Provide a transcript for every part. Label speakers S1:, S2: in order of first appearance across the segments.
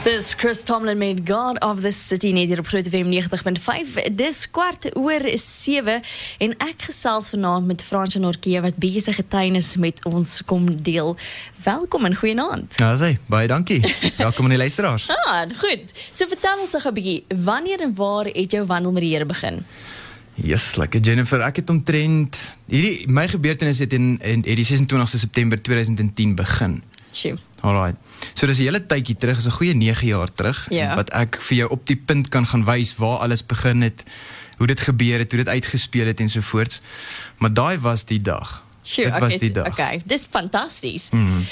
S1: Dis Chris Tomlin met God of the City net hier op Groot FM 90.5. Dis kwart oor 7 en ek gesels vanaand met Fransje Norkie wat besige getuienis met ons kom deel. Welkom en goeienaand.
S2: Ja, sê, baie dankie. Welkom aan die luisteraars.
S1: Ah, goed. So vertel ons 'n bietjie, wanneer en waar het jou wandel met die Here begin?
S2: Yes, lekker Jennifer. Ek het omtrent hierdie my gebeurtenis het in in die 26ste September 2010 begin.
S1: Sjoe.
S2: Alright. So dis 'n hele tydjie terug, is 'n goeie 9 jaar terug
S1: Ja.
S2: wat ek vir jou op die punt kan gaan wys waar alles begin het, hoe dit gebeur het, hoe dit uitgespeel het ensovoorts. Maar daai was die dag.
S1: Sjoe,
S2: dit was
S1: okay,
S2: die dag.
S1: Okay, dis fantasties. Mm.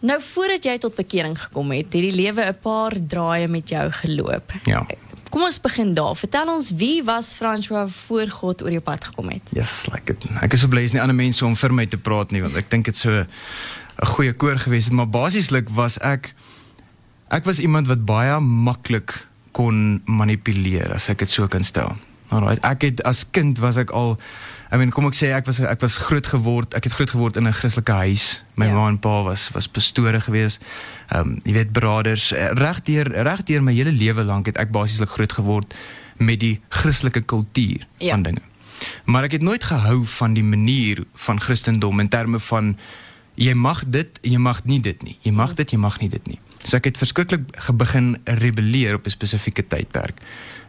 S1: Nou voordat jy tot bekering gekom het, het die lewe 'n paar draaie met jou geloop.
S2: Ja.
S1: Kom ons begin daar. Vertel ons wie was François voor God oor jou pad gekom het?
S2: Yes, like it. Ek is so bly is nie ander mense om vir my te praat nie want ek dink dit so 'n goeie koor gewees het, maar basieslik was ek ek was iemand wat baie maklik kon manipuleer as ek dit so kan stel. Alraai, ek het as kind was ek al I mean kom ek sê ek was ek was groot geword, ek het groot geword in 'n Christelike huis. My
S1: Ja.
S2: ma en pa was was pastore gewees. Ehm um, jy weet braders regdeur regdeur my hele lewe lank het ek basieslik groot geword met die Christelike kultuur
S1: Ja.
S2: van dinge. Maar ek het nooit gehou van die manier van Christendom in terme van jy mag dit, jy mag nie dit nie. Jy mag dit, jy mag nie dit nie. So ek het verskriklik begin rebelleer op 'n spesifieke tydperk.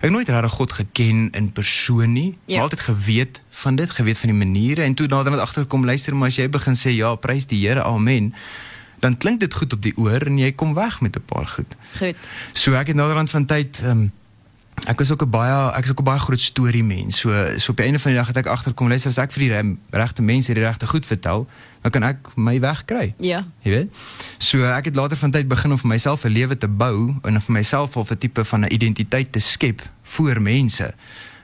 S2: Ek het nooit regtig God geken in persoon nie,
S1: Ja.
S2: maar altyd geweet van dit, geweet van die maniere en toe naderhand agterkom luister maar as jy begin sê ja, prys die Here, amen, dan klink dit goed op die oor en jy kom weg met 'n paar goed.
S1: Goed.
S2: So ek het naderhand van tyd ehm ek was ook 'n baie ek is ook 'n baie groot storie mens. So so op die einde van die dag het ek agterkom, luister as ek vir die regte mense die regte goed vertel, dan kan ek my weg kry.
S1: Ja.
S2: Jy weet? So ek het later van tyd begin om vir myself 'n lewe te bou en vir myself of 'n tipe van 'n identiteit te skep voor mense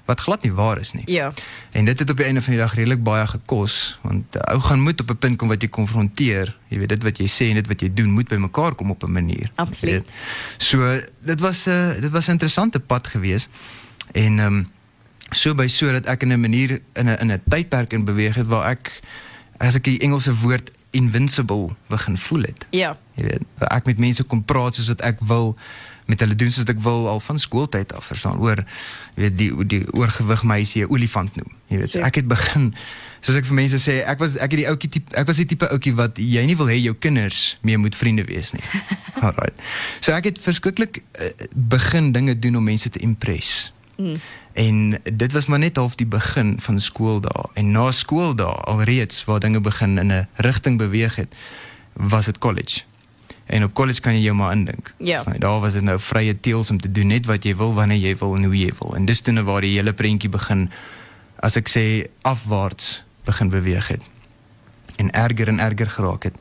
S2: wat glad nie waar is nie.
S1: Ja.
S2: En dit het op die einde van die dag redelik baie gekos want uh, ou gaan moet op 'n punt kom wat jy konfronteer. Jy weet dit wat jy sê en dit wat jy doen moet bymekaar kom op 'n manier.
S1: Absoluut.
S2: So dit was 'n uh, dit was 'n interessante pad geweest. En ehm um, so by so dat ek in 'n manier in 'n in 'n tydperk in beweeg het waar ek as ek die Engelse woord invincible begin voel het.
S1: Ja.
S2: Jy weet, waar ek met mense kon praat soos wat ek wil met hulle doen soos ek wil al van skooltyd af verstaan oor weet die die oorgewig meisie 'n olifant noem jy weet. So ek het begin soos ek vir mense sê ek was ek het die ouetjie tipe ek was die tipe ouetjie wat jy nie wil hê jou kinders mee moet vriende wees nie. Alright. So ek het verskriklik uh, begin dinge doen om mense te impress.
S1: Mm.
S2: En dit was maar net half die begin van skooldae. En na skooldae alreeds waar dinge begin in 'n rigting beweeg het, was dit college. En op college kan jy jou maar indink.
S1: Ja.
S2: Daar was dit nou vrye teels om te doen net wat jy wil wanneer jy wil en hoe jy wil. En dis toe nou waar die hele prentjie begin as ek sê afwaarts begin beweeg het. En erger en erger geraak het.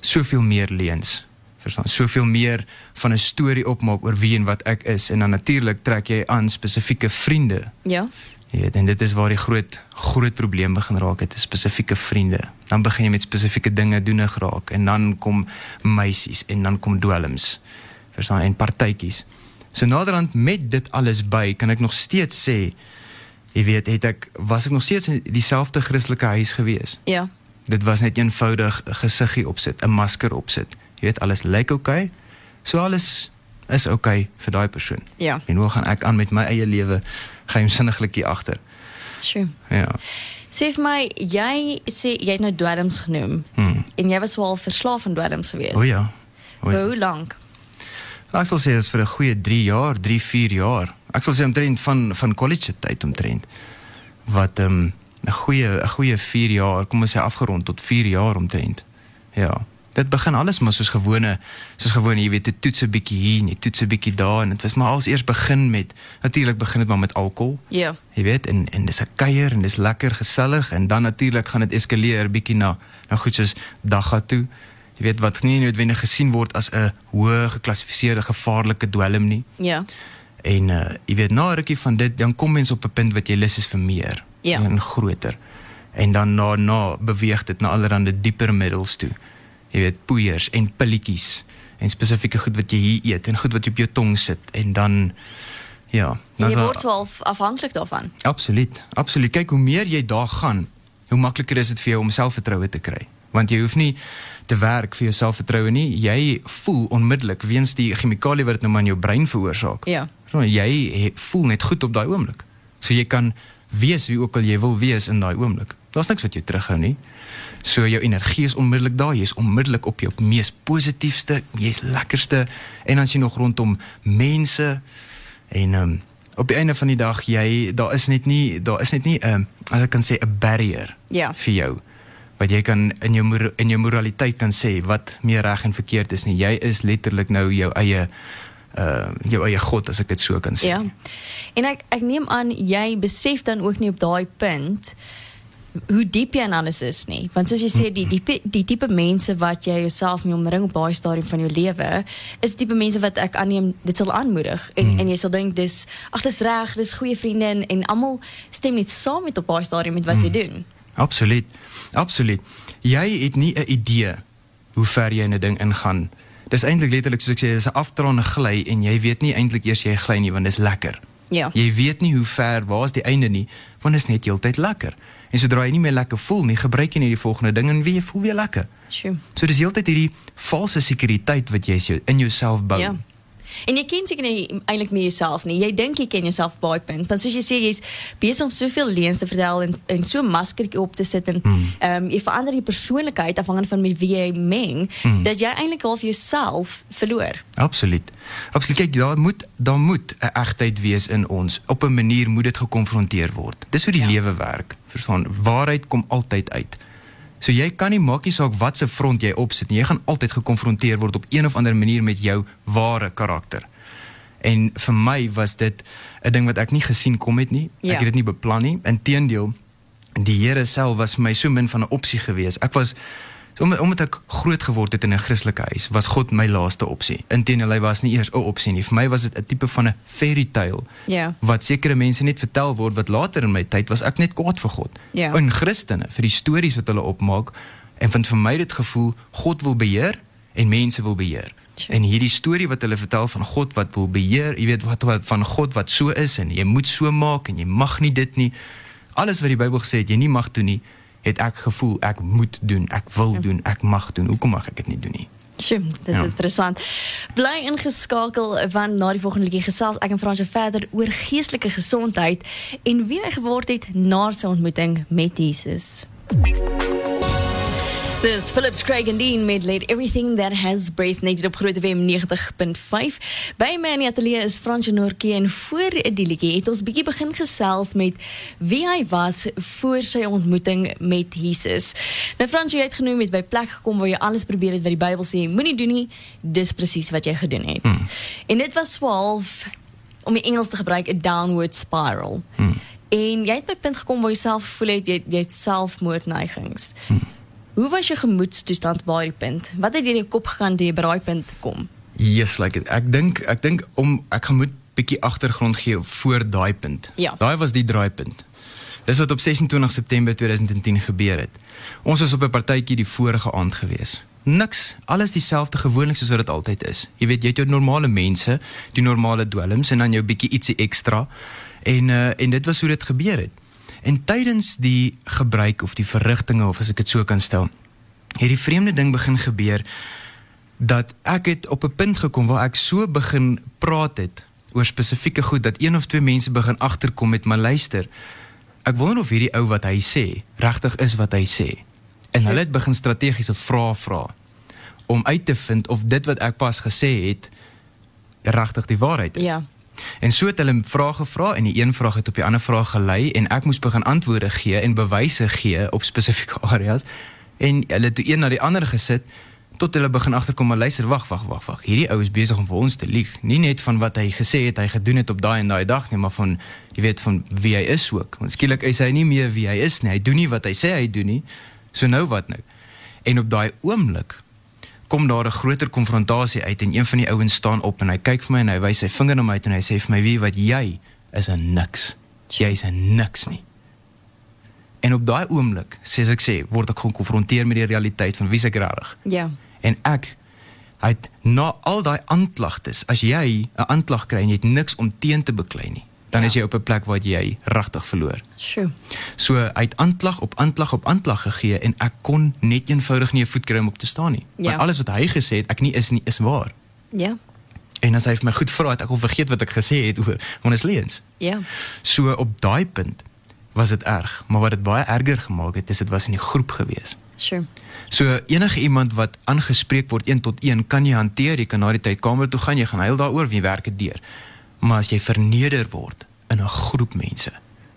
S2: Soveel meer leens verstaan soveel meer van 'n storie opmaak oor wie en wat ek is en dan natuurlik trek jy aan spesifieke vriende
S1: Ja.
S2: Jy weet, en dit is waar die groot groot probleem begin raak het, is spesifieke vriende. Dan begin jy met spesifieke dinge doenig raak en dan kom meisies en dan kom dwelms. Verstaan en partytjies. So naderhand met dit alles by, kan ek nog steeds sê jy weet, het ek was ek nog steeds in dieselfde Christelike huis gewees.
S1: Ja.
S2: Dit was net eenvoudig 'n gesiggie opsit, 'n masker opsit. Jy weet alles lyk oukei. Okay, so alles is oukei okay vir daai persoon.
S1: Ja.
S2: En hoe gaan ek aan met my eie lewe geheimsinniglik hier agter?
S1: Sjoe.
S2: Ja.
S1: Sê vir my, jy sê jy het nou dwelms genoem
S2: Hmm.
S1: en jy was wel verslaaf aan dwelms gewees.
S2: O ja. O
S1: Vir
S2: ja.
S1: hoe lank?
S2: Ek sal sê dit is vir 'n goeie 3 jaar, 3, 4 jaar. Ek sal sê omtrent van van college tyd omtrent wat ehm um, 'n goeie 'n goeie 4 jaar, kom ons sê afgerond tot 4 jaar omtrent. Ja. Dit begin alles maar soos gewone soos gewone, jy weet, jy toets 'n bietjie hier, en jy toets 'n bietjie daar en dit was maar als eers begin met natuurlik begin dit maar met alkohol.
S1: Ja.
S2: Jy weet en en dis 'n kuier en dis lekker gesellig en dan natuurlik gaan dit eskaleer bietjie na na goed soos dagga toe. Jy weet wat nie noodwendig gesien word as 'n hoë geklassifiseerde gevaarlike dwelm nie.
S1: Ja.
S2: En uh jy weet na 'n rukkie van dit dan kom mens op 'n punt wat jy lus is vir meer
S1: Ja.
S2: en groter. En dan na na beweeg dit na allerlei dieper middels toe. Jy weet poeiers en pilletjies en spesifieke goed wat jy hier eet en goed wat op jou tong sit en dan ja, dan
S1: jy word wel af- afhanklik daarvan.
S2: Absoluut. Absoluut. Kyk hoe meer jy daar gaan, hoe makliker is dit vir jou om selfvertroue te kry. want jy hoef nie te werk vir jou selfvertroue nie. Jy voel onmiddellik weens die chemikalie wat dit nou maar in jou brein veroorsaak.
S1: Ja.
S2: So, jy voel net goed op daai oomblik. So jy kan wees wie ook al jy wil wees in daai oomblik. Daar's niks wat jou terughou nie. So jou energie is onmiddellik daar, jy's onmiddellik op jou mees positiefste, jy's lekkerste en dan sien nog rondom mense en ehm um, op die einde van die dag jy daar is net nie daar is net nie 'n um, as ek kan sê 'n barrier
S1: Ja.
S2: vir jou wat jy kan in jou in jou moraliteit kan sê wat meer reg en verkeerd is nie. Jy is letterlik nou jou eie uh jou eie god as ek dit so kan sê.
S1: Ja. En ek ek neem aan jy besef dan ook nie op daai punt hoe diep jy in alles is nie. Want soos jy sê die die die tipe mense wat jy jouself mee omring op daai stadium van jou lewe is die tipe mense wat ek aanneem dit sal aanmoedig en mm. en jy sal dink dis ag dis reg, dis goeie vriende en, en almal stem net saam met op daai stadium met wat mm. jy doen.
S2: Absoluut. Absoluut. Jy het nie 'n idee hoe ver jy in 'n ding ingaan. Dis eintlik letterlik soos ek sê, dis 'n afdraande gly en jy weet nie eintlik eers jy gly nie want dis lekker.
S1: Ja.
S2: Jy weet nie hoe ver waar's die einde nie, want dit is net heeltyd lekker. En sodra jy nie meer lekker voel nie, gebruik jy net die volgende ding en wie jy voel weer lekker.
S1: Sjoe.
S2: So dis heeltyd hierdie valse sekuriteit wat jy so in jouself bou.
S1: Ja. En jy ken seker nie eintlik meer jouself nie. Jy dink jy ken jouself op baie punt. Want soos jy sê jy's besig om soveel leuns te vertel en en so maskertjie op te sit en ehm um, jy verander jou persoonlikheid afhangende van met wie jy meng dat jy eintlik half jouself verloor.
S2: Absoluut. Absoluut. Kyk, daar moet daar moet 'n egtheid wees in ons. Op 'n manier moet dit gekonfronteer word. Dis hoe die
S1: Ja.
S2: lewe werk. Verstaan? Waarheid kom altyd uit. So jy kan nie maak nie saak wat se front jy opsit nie. Jy gaan altyd gekonfronteer word op een of ander manier met jou ware karakter. En vir my was dit 'n ding wat ek nie gesien kom het nie.
S1: Ja.
S2: Ek het dit nie beplan nie. Inteendeel, die Here self was vir my so min van 'n opsie geweest. Ek was so omdat, omdat ek groot geword het in 'n Christelike huis, was God my laaste opsie. Inteendeel, hy was nie eers 'n opsie nie. Vir my was dit 'n tipe van 'n fairy tale
S1: Ja.
S2: wat sekere mense net vertel word wat later in my tyd was ek net kwaad vir God.
S1: Ja.
S2: In Christene vir die stories wat hulle opmaak en van vir my dit gevoel God wil beheer en mense wil beheer.
S1: Sure.
S2: En hierdie storie wat hulle vertel van God wat wil beheer, jy weet wat, wat van God wat so is en jy moet so maak en jy mag nie dit nie. Alles wat die Bybel gesê het jy nie mag doen nie, het ek gevoel ek moet doen, ek wil doen, ek mag doen. Hoekom mag ek dit nie doen nie?
S1: Sjoe, dis
S2: Ja.
S1: interessant. Bly ingeskakel want na die volgende liedjie gesels ek en Fransje verder oor geestelike gesondheid en wie hy geword het na sy ontmoeting met Jesus. Dis Philips Craig and Dean met Let Everything That Has Breath net op Groot FM 90.5. By my in die ateljee is Fransje Norkie en voor die liedjie het ons bietjie begin gesels met wie hy was voor sy ontmoeting met Jesus. Nou Fransje jy het genoem het by plek gekom waar jy alles probeer het wat die Bybel sê moenie doen nie, dis presies wat jy gedoen het. Hmm. En dit was 12 om die Engels te gebruik 'n downward spiral. Hmm. En jy het by 'n punt gekom waar jy self gevoel het jy jy het selfmoordneigings. Hmm. Hoe was jou gemoedstoestand by daai punt? Wat het deur jou kop gegaan toe jy by daai punt kom?
S2: Yes, like it. ek dink ek dink om ek gaan moet bietjie agtergrond gee voor daai punt.
S1: Ja.
S2: Daai was die draaipunt. Dis wat op 26 September 2010 gebeur het. Ons was op 'n partytjie die vorige aand gewees. Niks, alles dieselfde gewoonlik soos wat dit altyd is. Jy weet jy het jou normale mense, die normale dwelms en dan jou bietjie ietsie ekstra. En uh, en dit was hoe dit gebeur het. En tydens die gebruik of die verrigtinge of as ek dit so kan stel, het die vreemde ding begin gebeur dat ek het op 'n punt gekom waar ek so begin praat het oor spesifieke goed dat een of twee mense begin agterkom met my luister. Ek wonder of hierdie ou wat hy sê regtig is wat hy sê. En hulle het begin strategiese vrae vra om uit te vind of dit wat ek pas gesê het regtig die waarheid is.
S1: Ja.
S2: En so het hulle vrae gevra en die een vraag het op die ander vraag gelei en ek moes begin antwoorde gee en bewyse gee op spesifieke areas. En hulle het een na die ander gesit tot hulle begin agterkom maar luister wag wag wag wag. Hierdie ou is besig om vir ons te lieg. Nie net van wat hy gesê het hy gedoen het op daai en daai dag nie maar van jy weet van wie hy is ook. Want skielik is hy nie meer wie hy is nie. Hy doen nie wat hy sê hy doen nie. So nou wat nou? En op daai oomblik kom daar 'n groter konfrontasie uit en een van die ouens staan op en hy kyk vir my en hy wys sy vinger na my en hy sê vir my wie wat jy is 'n niks. Jy's 'n niks nie. En op daai oomblik, soos ek sê, word ek gekonfronteer met die realiteit van wie ek regtig.
S1: Ja.
S2: En ek het na al daai aanklagtes, as jy 'n aanklag kry en jy het niks om teen te beklei nie, dan
S1: Ja.
S2: is jy op 'n plek waar jy regtig verloor.
S1: Sjoe.
S2: So uit aanklag op aanklag op aanklag gegee en ek kon net eenvoudig nie 'n voet kry om op te staan nie.
S1: Ja.
S2: Want alles wat hy gesê het, ek nie is nie is waar.
S1: Ja.
S2: En as hy vir my goed vra het, ek al vergeet wat ek gesê het oor want is leens.
S1: Ja.
S2: So op daai punt was dit erg, maar wat dit baie erger gemaak het, is dit was in die groep gewees.
S1: Sjoe.
S2: So enige iemand wat aangespreek word 1 tot 1 kan jy hanteer, jy kan na die tyd kamer toe gaan, jy gaan huil daaroor, wie werk dit deur. Maar as jy verneder word in 'n groep mense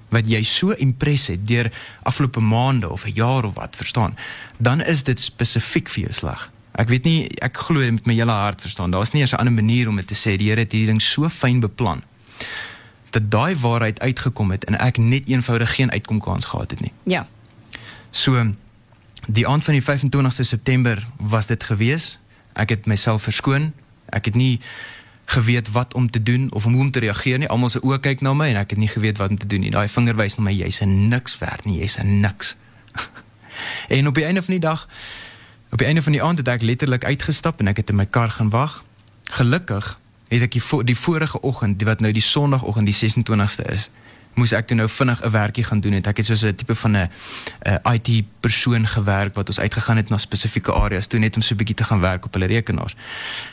S2: wat jy so impress het deur afgelope maande of 'n jaar of wat, verstaan, dan is dit spesifiek vir jou sleg. Ek weet nie, ek glo met my hele hart verstaan. Daar's nie eens 'n ander manier om dit te sê. Die Here het hierdie ding so fyn beplan dat daai waarheid uitgekom het en ek net eenvoudig geen uitkomkans gehad het nie.
S1: Ja.
S2: So die aand van die 25ste September was dit gewees. Ek het myself verskoon. Ek het nie geweet wat om te doen of hoe om te reageer nie. Almal se oë kyk na my en ek het nie geweet wat om te doen nie. Daai vinger wys na my jy's 'n niks werd nie, jy's 'n niks. en op die einde van die dag op die einde van die aand het ek letterlik uitgestap en ek het in my kar gaan wag. Gelukkig het ek die, vo die vorige die wat nou die Sondagoggend die 26ste is, moes ek toe nou vinnig 'n werkie gaan doen het. Ek het soos 'n tipe van 'n IT persoon gewerk wat ons uitgegaan het na spesifieke areas toe net om so 'n bietjie te gaan werk op hulle rekenaars.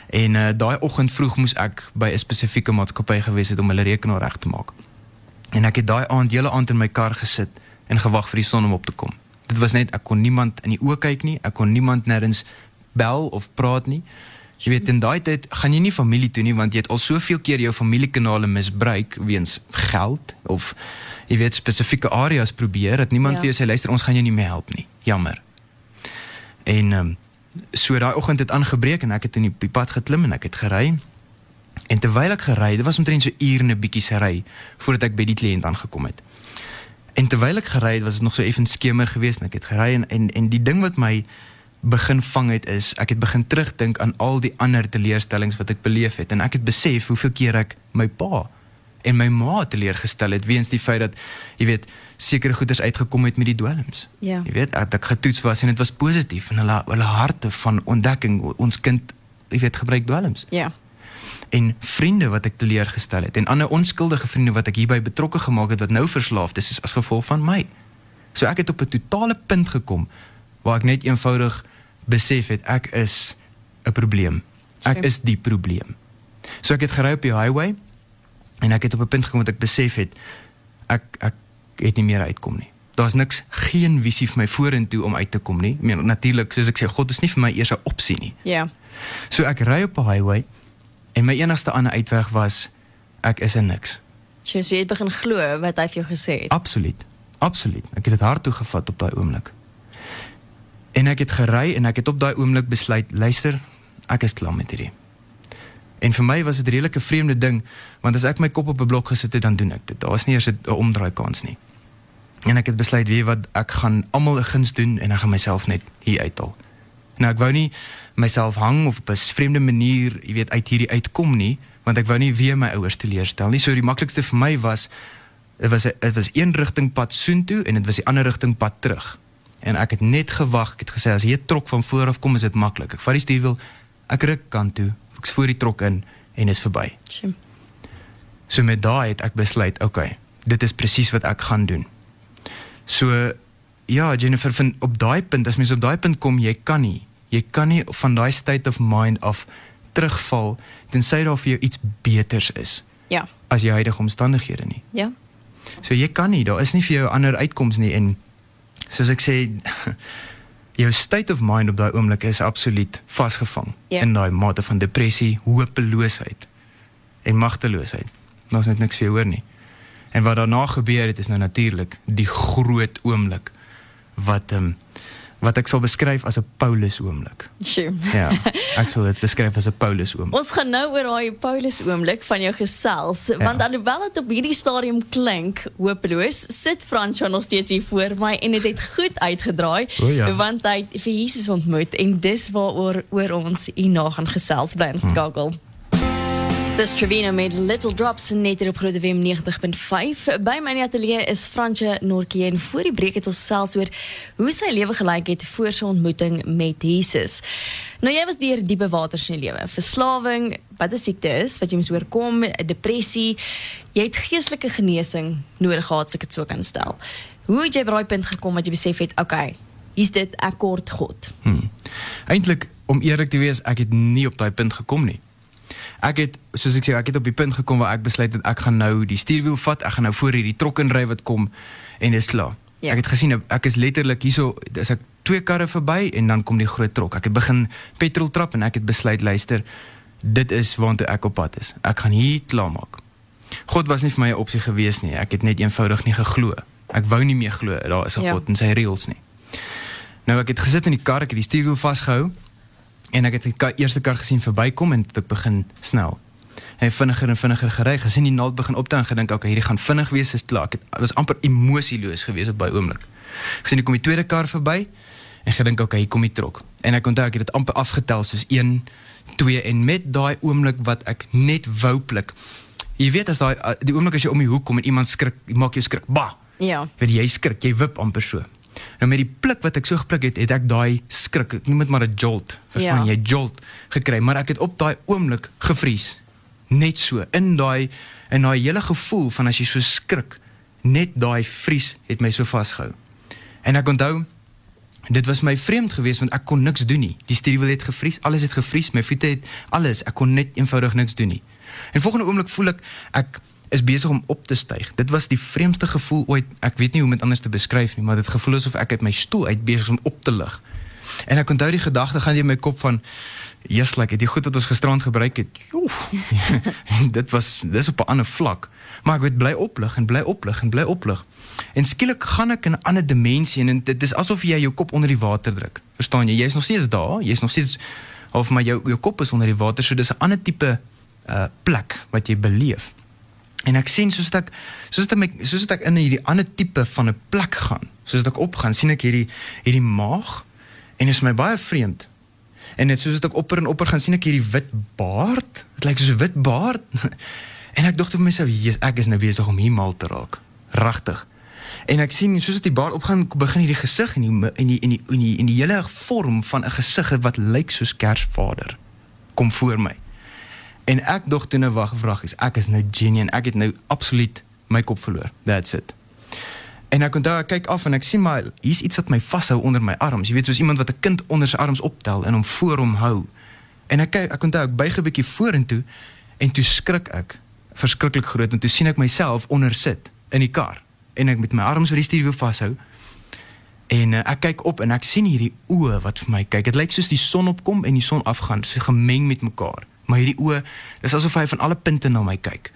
S2: En uh, daai oggend vroeg moes ek by 'n spesifieke maatskappy gewees het om hulle rekenaar reg te maak. En ek het daai aand hele aand in my kar gesit en gewag vir die son om op te kom. Dit was net ek kon niemand in die oë kyk nie, ek kon niemand nêrens bel of praat nie. Jy weet in daai tyd gaan jy nie familie toe nie want jy het al soveel keer jou familiekanale misbruik weens geld of jy weet spesifieke areas probeer dat niemand
S1: Ja.
S2: vir jou sê luister ons gaan jou nie meer help nie. Jammer. En ehm um, so daai oggend het aangebreek en ek het in die, die pad geklim en ek het gery. En terwyl ek gery, dit was omtrent so uur en 'n bietjie se ry voordat ek by die kliënt aangekom het. En terwyl ek gery het, was dit nog so effens skemer geweest en ek het gery en, en en die ding wat my begin vang het is ek het begin terugdink aan al die ander teleurstellings wat ek beleef het en ek het besef hoeveel keer ek my pa en my ma teleurgestel het weens die feit dat jy weet sekere goeders uitgekom het met die dwelms.
S1: Ja.
S2: Jy weet dat ek getoets was en dit was positief en hulle hulle harte van ontdekking ons kind jy weet gebruik dwelms
S1: Ja.
S2: en vriende wat ek teleurgestel het en ander onskuldige vriende wat ek hierby betrokke gemaak het wat nou verslaafd is, is as gevolg van my. So ek het op 'n totale punt gekom waar ek net eenvoudig besef het ek is 'n probleem. Ek is die probleem. So ek het gery op die highway en ek het op 'n punt gekom wat ek besef het ek ek het nie meer uitkom nie. Daar's niks geen visie vir my vorentoe om uit te kom nie. Ek meen natuurlik soos ek sê God is nie vir my eers 'n opsie nie.
S1: Ja.
S2: So ek ry op 'n highway en my enigste ander uitweg was ek is 'n niks.
S1: Sjoe, so jy het begin glo wat hy vir jou gesê het.
S2: Absoluut. Absoluut. Ek het dit hard toe gevat op daai oomblik. En ek het gery en ek het op daai oomblik besluit, luister, ek is klaar met hierdie. En vir my was dit 'n vreemde ding, want as ek my kop op 'n blok gesit het, dan doen ek dit. Daar was nie eers 'n omdraai kans nie. En ek het besluit, weet wat, ek gaan almal 'n guns doen en ek gaan myself net hier uithaal. Nou ek wou nie myself hang of op 'n vreemde manier, jy weet, uit hierdie uitkom nie, want ek wou nie weer my ouers teleurstel nie. So die maklikste vir my was dit was 'n dit was een rigting pad soontoe en dit was die ander rigting pad terug. En ek het net gewag, ek het gesê as 'n trok van voor af kom, is dit maklik. Ek vat die stuurwiel, ek ruk kant toe, ek spoor die trok in en is verby.
S1: Sjoe.
S2: So met daai het ek besluit, okay, dit is presies wat ek gaan doen. So ja, Jennifer, van op daai punt, as mens op daai punt kom, jy kan nie. Jy kan nie van daai state of mind af terugval tensy daar vir jou iets beters is
S1: Ja.
S2: as jou huidige omstandighede nie.
S1: Ja.
S2: So jy kan nie, daar is nie vir jou ander uitkoms nie en soos ek sê jou state of mind op daai oomblik is absoluut vasgevang
S1: Ja.
S2: in daai mate van depressie, hopeloosheid en magteloosheid. Daar's net niks vir jou hoor nie. En wat daarna gebeur het is nou natuurlik die groot oomblik wat ehm um, wat ek sal beskryf as 'n Paulus oomblik.
S1: Sjoe.
S2: Ja, ek sal dit beskryf as 'n Paulus oomblik.
S1: Ons gaan nou oor daai Paulus oomblik van jou gesels, ja. want alhoewel dit op hierdie stadium klink hopeloos, sit Fransjo nog steeds hier voor my en dit het goed uitgedraai
S2: O ja.
S1: want hy het vir Jesus ontmoet en dis waaroor oor ons hierna gaan gesels bly
S2: Hm.
S1: inskakel. Dis Trevino met Little Drops net op Groot FM 90.5. By my atelier is Fransje Norkie en voor die breek het ons selfs hoe sy lewe gelyk het voor sy ontmoeting met Jesus. Nou jy was deur diepe waters in die lewe, verslawing, wat 'n siekte is wat jy moet oorkom, depressie. Jy het geestelike genesing nodig gehad, as ek dit so kan stel. Hoe het jy by daai punt gekom dat jy besef het, okay, hier's dit akkoord God?
S2: Hmm. Eintlik om eerlik te wees, ek het nie op daai punt gekom nie ek het soos ek sê ek het op die punt gekom waar ek besluit het ek gaan nou die stuurwiel vat ek gaan nou voor hierdie trok inry wat kom en dis klaar. Ja. ek het gesien ek is letterlik hierso as ek twee karre verby en dan kom die groot trok. Ek het begin petrol trap en ek het besluit luister dit is waartoe ek op pad is. Ek gaan hier klaar maak God was nie vir my 'n opsie gewees nie. Ek het net eenvoudig nie geglo. Ek wou nie meer glo daar is 'n ja. God en sy reëls nie. Nou ek het gesit in die kar ek het die stuurwiel vasgehou En ek het die eerste kar gesien verbykom en ek begin snel. Hy vinniger en vinniger gery, gesien die naald begin optel en gedink okay, hierdie gaan vinnig wees, is klaar. Ek het was amper emosieloos gewees op by oomblik. Gesien ek kom die tweede kar verby en gedink okay, hier kom die trok. En ek onthou ek het dit amper afgetel soos 1 2 en met daai oomblik wat ek net wou pluk. Jy weet as daai die oomblik as jy om die hoek kom en iemand skrik, maak jou skrik. Ba.
S1: Ja.
S2: Weet jy skrik, jy wip amper so. Nou met die pluk wat ek so gepluk het, het ek daai skrik, ek noem dit maar 'n jolt. Verstaan ja. jy, jolt gekry, maar ek het op daai oomblik gevries. Net so in daai in daai hele gevoel van as jy so skrik, net daai vries het my so vasgehou. En ek onthou dit was my vreemd geweest want ek kon niks doen nie. Die stuurwiel het gevries, alles het gevries, my voete het alles, ek kon net eenvoudig niks doen nie. En volgende oomblik voel ek ek is besig om op te styg. Dit was die vreemdste gevoel ooit. Ek weet nie hoe om dit anders te beskryf nie, maar dit gevoel asof ek uit my stoel uit besig is om op te lig. En ek onthou die gedagte gaan deur my kop van Jesus, like, dit goed wat ons gisterand gebruik het. dit was dis op 'n ander vlak. Maar ek weet bly oplig en bly oplig en bly oplig. En skielik gaan ek in 'n ander dimensie en dit is asof jy jou kop onder die water druk. Verstaan jy? Jy's nog steeds daar, jy's nog steeds of maar jou jou kop is onder die water, so dis 'n ander tipe uh plek wat jy beleef. En ek sien soos ek soos ek soos ek in hierdie ander tipe van 'n plek gaan, soos ek opgaan, sien ek hierdie hierdie maag en dit is my baie vreemd. En net soos ek opper en opper gaan sien ek hierdie wit baard. Dit lyk soos 'n wit baard. en ek dink vir myself, ek is nou besig om hier mal te raak. Regtig. En ek sien soos die baard opgaan, begin hierdie gesig en en die en die en die, die, die hele vorm van 'n gesig wat lyk soos Kersvader kom voor my. En ek dog toe nou wag, vragies, ek is nou genuine. Ek het nou absoluut my kop verloor. That's it. En ek onthou ek kyk af en ek sien maar hier's iets wat my vashou onder my arms. Jy weet soos iemand wat 'n kind onder sy arms optel en hom voor hom hou. En ek kyk ek onthou ek buig 'n bietjie vorentoe en toe skrik ek verskriklik groot en toe sien ek myself onder sit in die kar en ek met my arms oor die stuurwiel vashou. En uh, ek kyk op en ek sien hierdie oë wat vir my kyk. Dit lyk soos die son opkom en die son afgaan, so gemeng met mekaar maar hierdie oë is asof hy van alle punte na my kyk.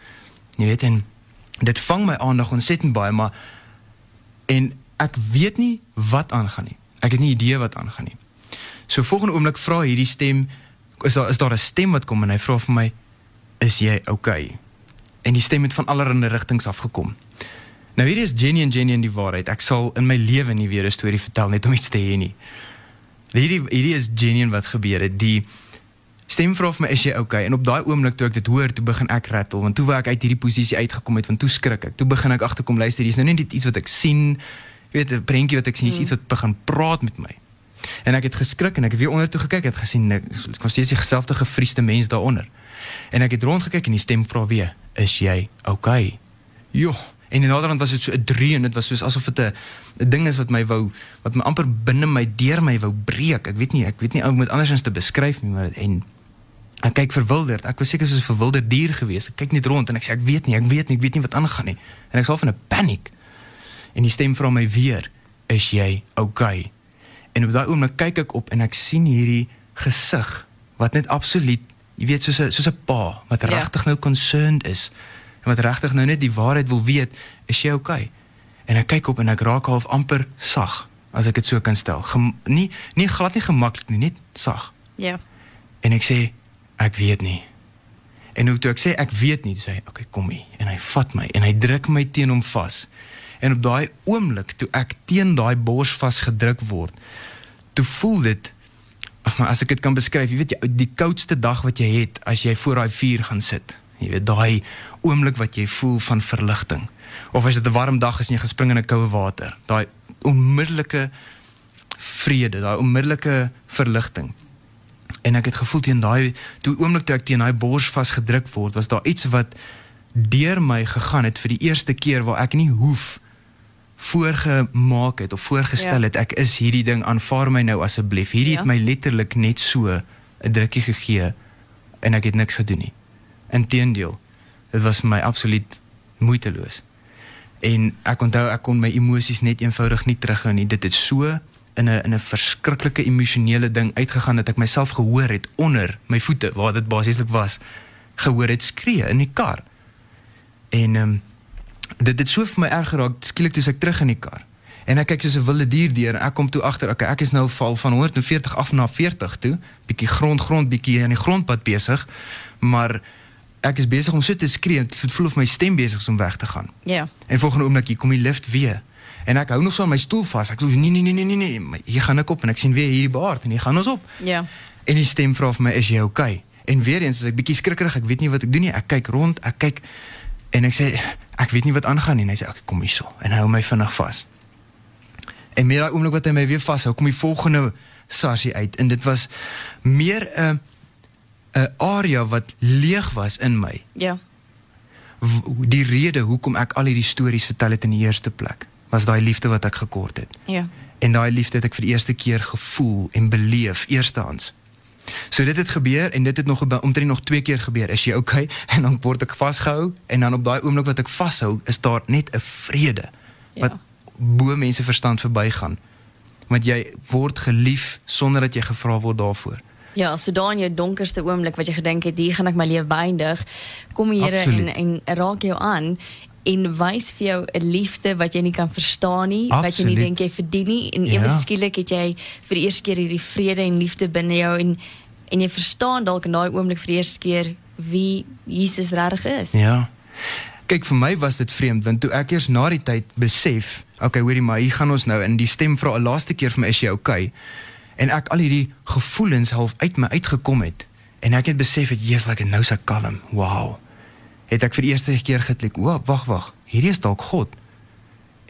S2: Jy weet en dit vang my aandag ontsettend baie, maar en ek weet nie wat aangaan nie. Ek het nie idee wat aangaan nie. So volgende oomblik vra hierdie stem is daar is daar 'n stem wat kom en hy vra vir my is jy okay? En die stem het van allerlei rigtings af gekom. Nou hierdie is Jenny en Jenny in die waarheid. Ek sal in my lewe nie weer 'n storie vertel net om iets te hê nie. Hierdie hierdie is Jenny wat gebeur het. Die stem vra vir my is jy okay? En op daai oomblik toe ek dit hoor toe begin ek rattle want toe wou ek uit hierdie posisie uitgekom het want toe skrik ek. Toe begin ek agterkom luister hier's nou net iets wat ek sien. Jy weet 'n prentjie wat ek sien is mm. iets wat begin praat met my. En ek het geskrik en ek het weer onder toe gekyk. Het gesien ek kon steeds die geselfde gefriesde mens daaronder. En ek het rond gekyk en die stem vra weer is jy okay? Jo en in naderhand was dit so 'n dreun dit was soos asof dit 'n ding is wat my wou wat my amper binne my deur my wou breek. Ek weet nie ek weet nie ou moet andersins te beskryf nie maar en Ek kyk verwilderd. Ek was seker soos 'n verwilderde dier gewees. Ek kyk net rond en ek sê ek weet nie, ek weet nie, ek weet nie wat aangaan nie. En ek sal van 'n paniek. En die stem vra my weer, "Is jy okay?" En op daai oomblik kyk ek op en ek sien hierdie gesig wat net absoluut, jy weet, soos 'n soos 'n pa wat ja. regtig nou concerned is en wat regtig nou net die waarheid wil weet, "Is jy okay?" En ek kyk op en ek raak half amper sag, as ek dit so kan stel. Gem nie nie glad nie gemaklik nie, net sag.
S1: Ja.
S2: En ek sê, ek weet nie. En hoe toe ek sê ek weet nie, sê hy, okay, kom hier en hy vat my en hy druk my teen hom vas. En op daai oomblik toe ek teen daai bors vasgedruk word, toe voel dit maar as ek dit kan beskryf, jy weet jy die koudste dag wat jy het as jy voor daai vuur gaan sit. Jy weet daai oomblik wat jy voel van verligting. Of as dit 'n warm dag is en jy gespring in 'n koue water, daai onmiddellike vrede, daai onmiddellike verligting. En ek het gevoel teen daai toe oomblik toe ek teen daai bors vasgedruk word, was daar iets wat deur my gegaan het vir die eerste keer waar ek nie hoef voorgemaak het of voorgestel ja. het ek is hierdie ding aanvaar my nou asseblief. Hierdie ja. het my letterlik net so 'n drukkie gegee en ek het niks gedoen nie. Inteendeel, dit was vir my absoluut moeiteloos. En ek onthou ek kon my emosies net eenvoudig nie terughou nie. Dit het so in 'n in 'n verskriklike emosionele ding uitgegaan dat ek myself gehoor het onder my voete waar dit basieslik was gehoor het skree in die kar. En ehm um, dit het so vir my erg geraak skielik toe ek terug in die kar. En ek kyk soos 'n wilde dier deur en ek kom toe agter okay ek is nou val van 140 af na 40 toe, bietjie grond grond bietjie in die grondpad besig, maar ek is besig om so te skree dit voel of my stem besig is om weg te gaan.
S1: Ja.
S2: En volgende oomblik kom die lift weer. En ek hou nog so aan my stoel vas. Ek sê nee nee nee nee nee nee, hier gaan ek op en ek sien weer hierdie baard en hier gaan ons op.
S1: Ja.
S2: En die stem vra vir my is jy okay? En weer eens as ek bietjie skrikkerig, ek weet nie wat ek doen nie. Ek kyk rond, ek kyk en ek sê ek weet nie wat aangaan nie. En hy sê okay, kom hierso en hy hou my vinnig vas. En meer daai oomblik wat hy my weer vashou, kom die volgende sarsie uit en dit was meer 'n uh, 'n area wat leeg was in my.
S1: Ja.
S2: Die rede hoekom ek al hierdie stories vertel het in die eerste plek was daai liefde wat ek gekort het.
S1: Ja.
S2: En daai liefde het ek vir die eerste keer gevoel en beleef eerstehands. So dit het gebeur en dit het nog omtrent nog twee keer gebeur. Is jy okay? En dan word ek vasgehou en dan op daai oomblik wat ek vashou, is daar net 'n vrede ja. wat bo mense verstand verbygaan. Want jy word gelief sonder dat jy gevra word daarvoor.
S1: Ja, so dan jou donkerste oomblik wat jy gedink het, hier gaan ek my lewe beëindig, kom die Here en en raak jou aan en wys vir jou 'n liefde wat jy nie kan verstaan nie, Absoluut. wat jy nie dink jy verdien nie en ewe ja. skielik het jy vir die eerste keer hierdie vrede en liefde binne jou en en jy verstaan dalk in daai oomblik vir die eerste keer wie Jesus regtig is.
S2: Ja. Kyk vir my was dit vreemd want toe ek eers na die tyd besef, okay, hoorie maar hier gaan ons nou in die stem vra 'n laaste keer vir my is jy okay? En ek al hierdie gevoelens half uit my uitgekom het en ek het besef het Jesus, ek nou so kalm. Wow het ek vir die eerste keer geklik, o, wag, wag, hierdie is dalk God.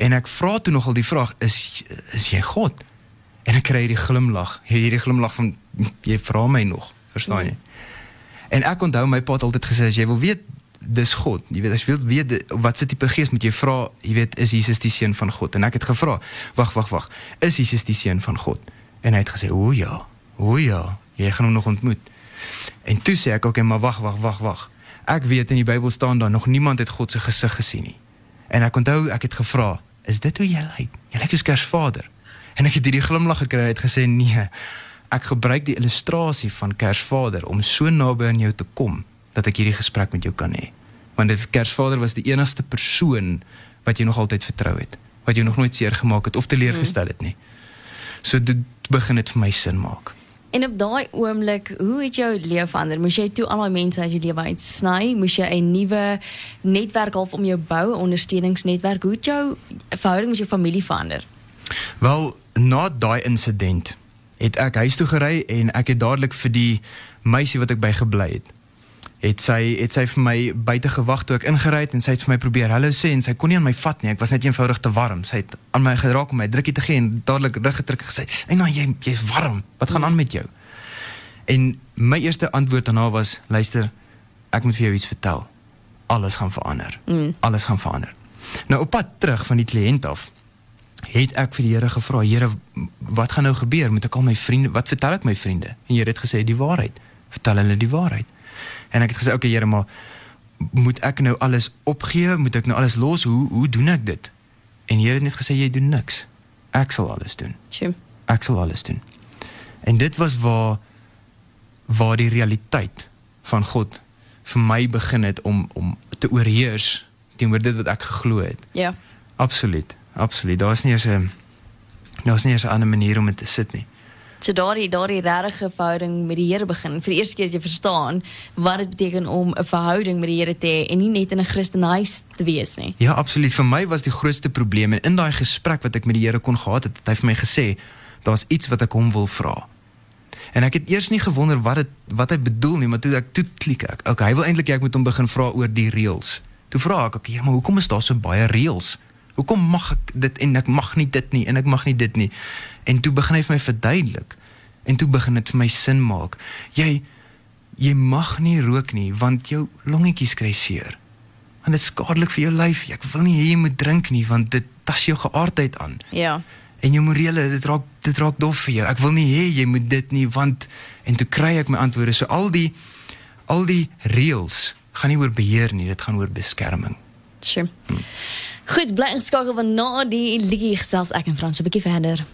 S2: En ek vra toe nogal die vraag, is is jy God? En ek kry hierdie glimlag, hierdie glimlag van jy vra my nog, verstaan jy? En ek onthou my pa het altyd gesê as jy wil weet dis God. Jy weet as jy wil weet wat se tipe gees moet jy vra, jy weet is Jesus die seun van God? En ek het gevra, wag, wag, wag. Is Jesus die seun van God? En hy het gesê, "O ja. O ja, jy gaan hom nog ontmoet." En toe sê ek, "Oké, okay, maar wag, wag, wag, wag ek weet in die Bybel staan daar nog niemand het God se gesig gesien nie. En ek onthou ek het gevra, is dit hoe jy lyk? Jy lyk soos Kersvader. En ek het hierdie glimlag gekry en het gesê nee. Ek gebruik die illustrasie van Kersvader om so naby aan jou te kom dat ek hierdie gesprek met jou kan hê. Want dit Kersvader was die enigste persoon wat jy nog altyd vertrou het, wat jy nog nooit seer gemaak het of teleurgestel het nie. So dit begin dit vir my sin maak.
S1: En op daai oomblik, hoe het jou lewe verander? Moes jy toe al daai mense uit jou lewe uitsny? Moes jy 'n nuwe netwerk half om jou bou, 'n ondersteuningsnetwerk? Hoe het jou verhouding met jou familie verander?
S2: Wel, na daai insident het ek huis toe gery en ek het dadelik vir die meisie wat ek by gebly het het sy het sy vir my buite gewag toe ek ingery het en sy het vir my probeer hallo sê en sy kon nie aan my vat nie. Ek was net eenvoudig te warm. Sy het aan my geraak om my drukkie te gee en dadelik rug gedruk gesê: "Ey nou jy jy's warm. Wat gaan aan met jou?" En my eerste antwoord aan haar was: "Luister, ek moet vir jou iets vertel. Alles gaan verander. Mm. Alles gaan verander." Nou op pad terug van die kliënt af het ek vir die Here gevra: "Here, wat gaan nou gebeur? Moet ek al my vriende, wat vertel ek my vriende?" En die Here het gesê: "Die waarheid. Vertel hulle die waarheid." En ek het gesê, "Oké, okay, Here, maar moet ek nou alles opgee? Moet ek nou alles los? Hoe hoe doen ek dit?" En Here het net gesê, "Jy doen niks. Ek sal alles doen."
S1: Sjoe.
S2: Ek sal alles doen. En dit was waar waar die realiteit van God vir my begin het om om te oorheers teenoor dit wat ek geglo het.
S1: Ja.
S2: Absoluut. Absoluut. Daar's nie eens 'n daar's nie eens 'n ander manier om dit te sit nie.
S1: So daardie daardie regte verhouding met die Here begin. Vir die eerste keer jy verstaan wat dit beteken om 'n verhouding met die Here te hê en nie net in 'n Christenhuis te wees nie.
S2: Ja, absoluut. Vir my was die grootste probleem in daai gesprek wat ek met die Here kon gehad het, het hy vir my gesê, daar's iets wat ek hom wil vra. En ek het eers nie gewonder wat dit wat hy bedoel nie, maar toe ek toe klik ek. Okay, hy wil eintlik ek moet hom begin vra oor die reëls. Toe vra ek, okay, ja, maar hoekom is daar so baie reëls? Hoekom mag ek dit en ek mag nie dit nie en ek mag nie dit nie? En toe begin hy vir my verduidelik. En toe begin dit vir my sin maak. Jy jy mag nie rook nie want jou longetjies kry seer. Want dit is skadelik vir jou lyf. Ek wil nie hê jy moet drink nie want dit tas jou geaardheid aan.
S1: Ja.
S2: En jou morele, dit raak dit raak dof vir jou. Ek wil nie hê jy moet dit nie want en toe kry ek my antwoorde. So al die al die reëls gaan nie oor beheer nie, dit gaan oor beskerming.
S1: Sure. Goed, bly ingeskakel want na die liedjie gesels ek en Frans 'n bietjie verder.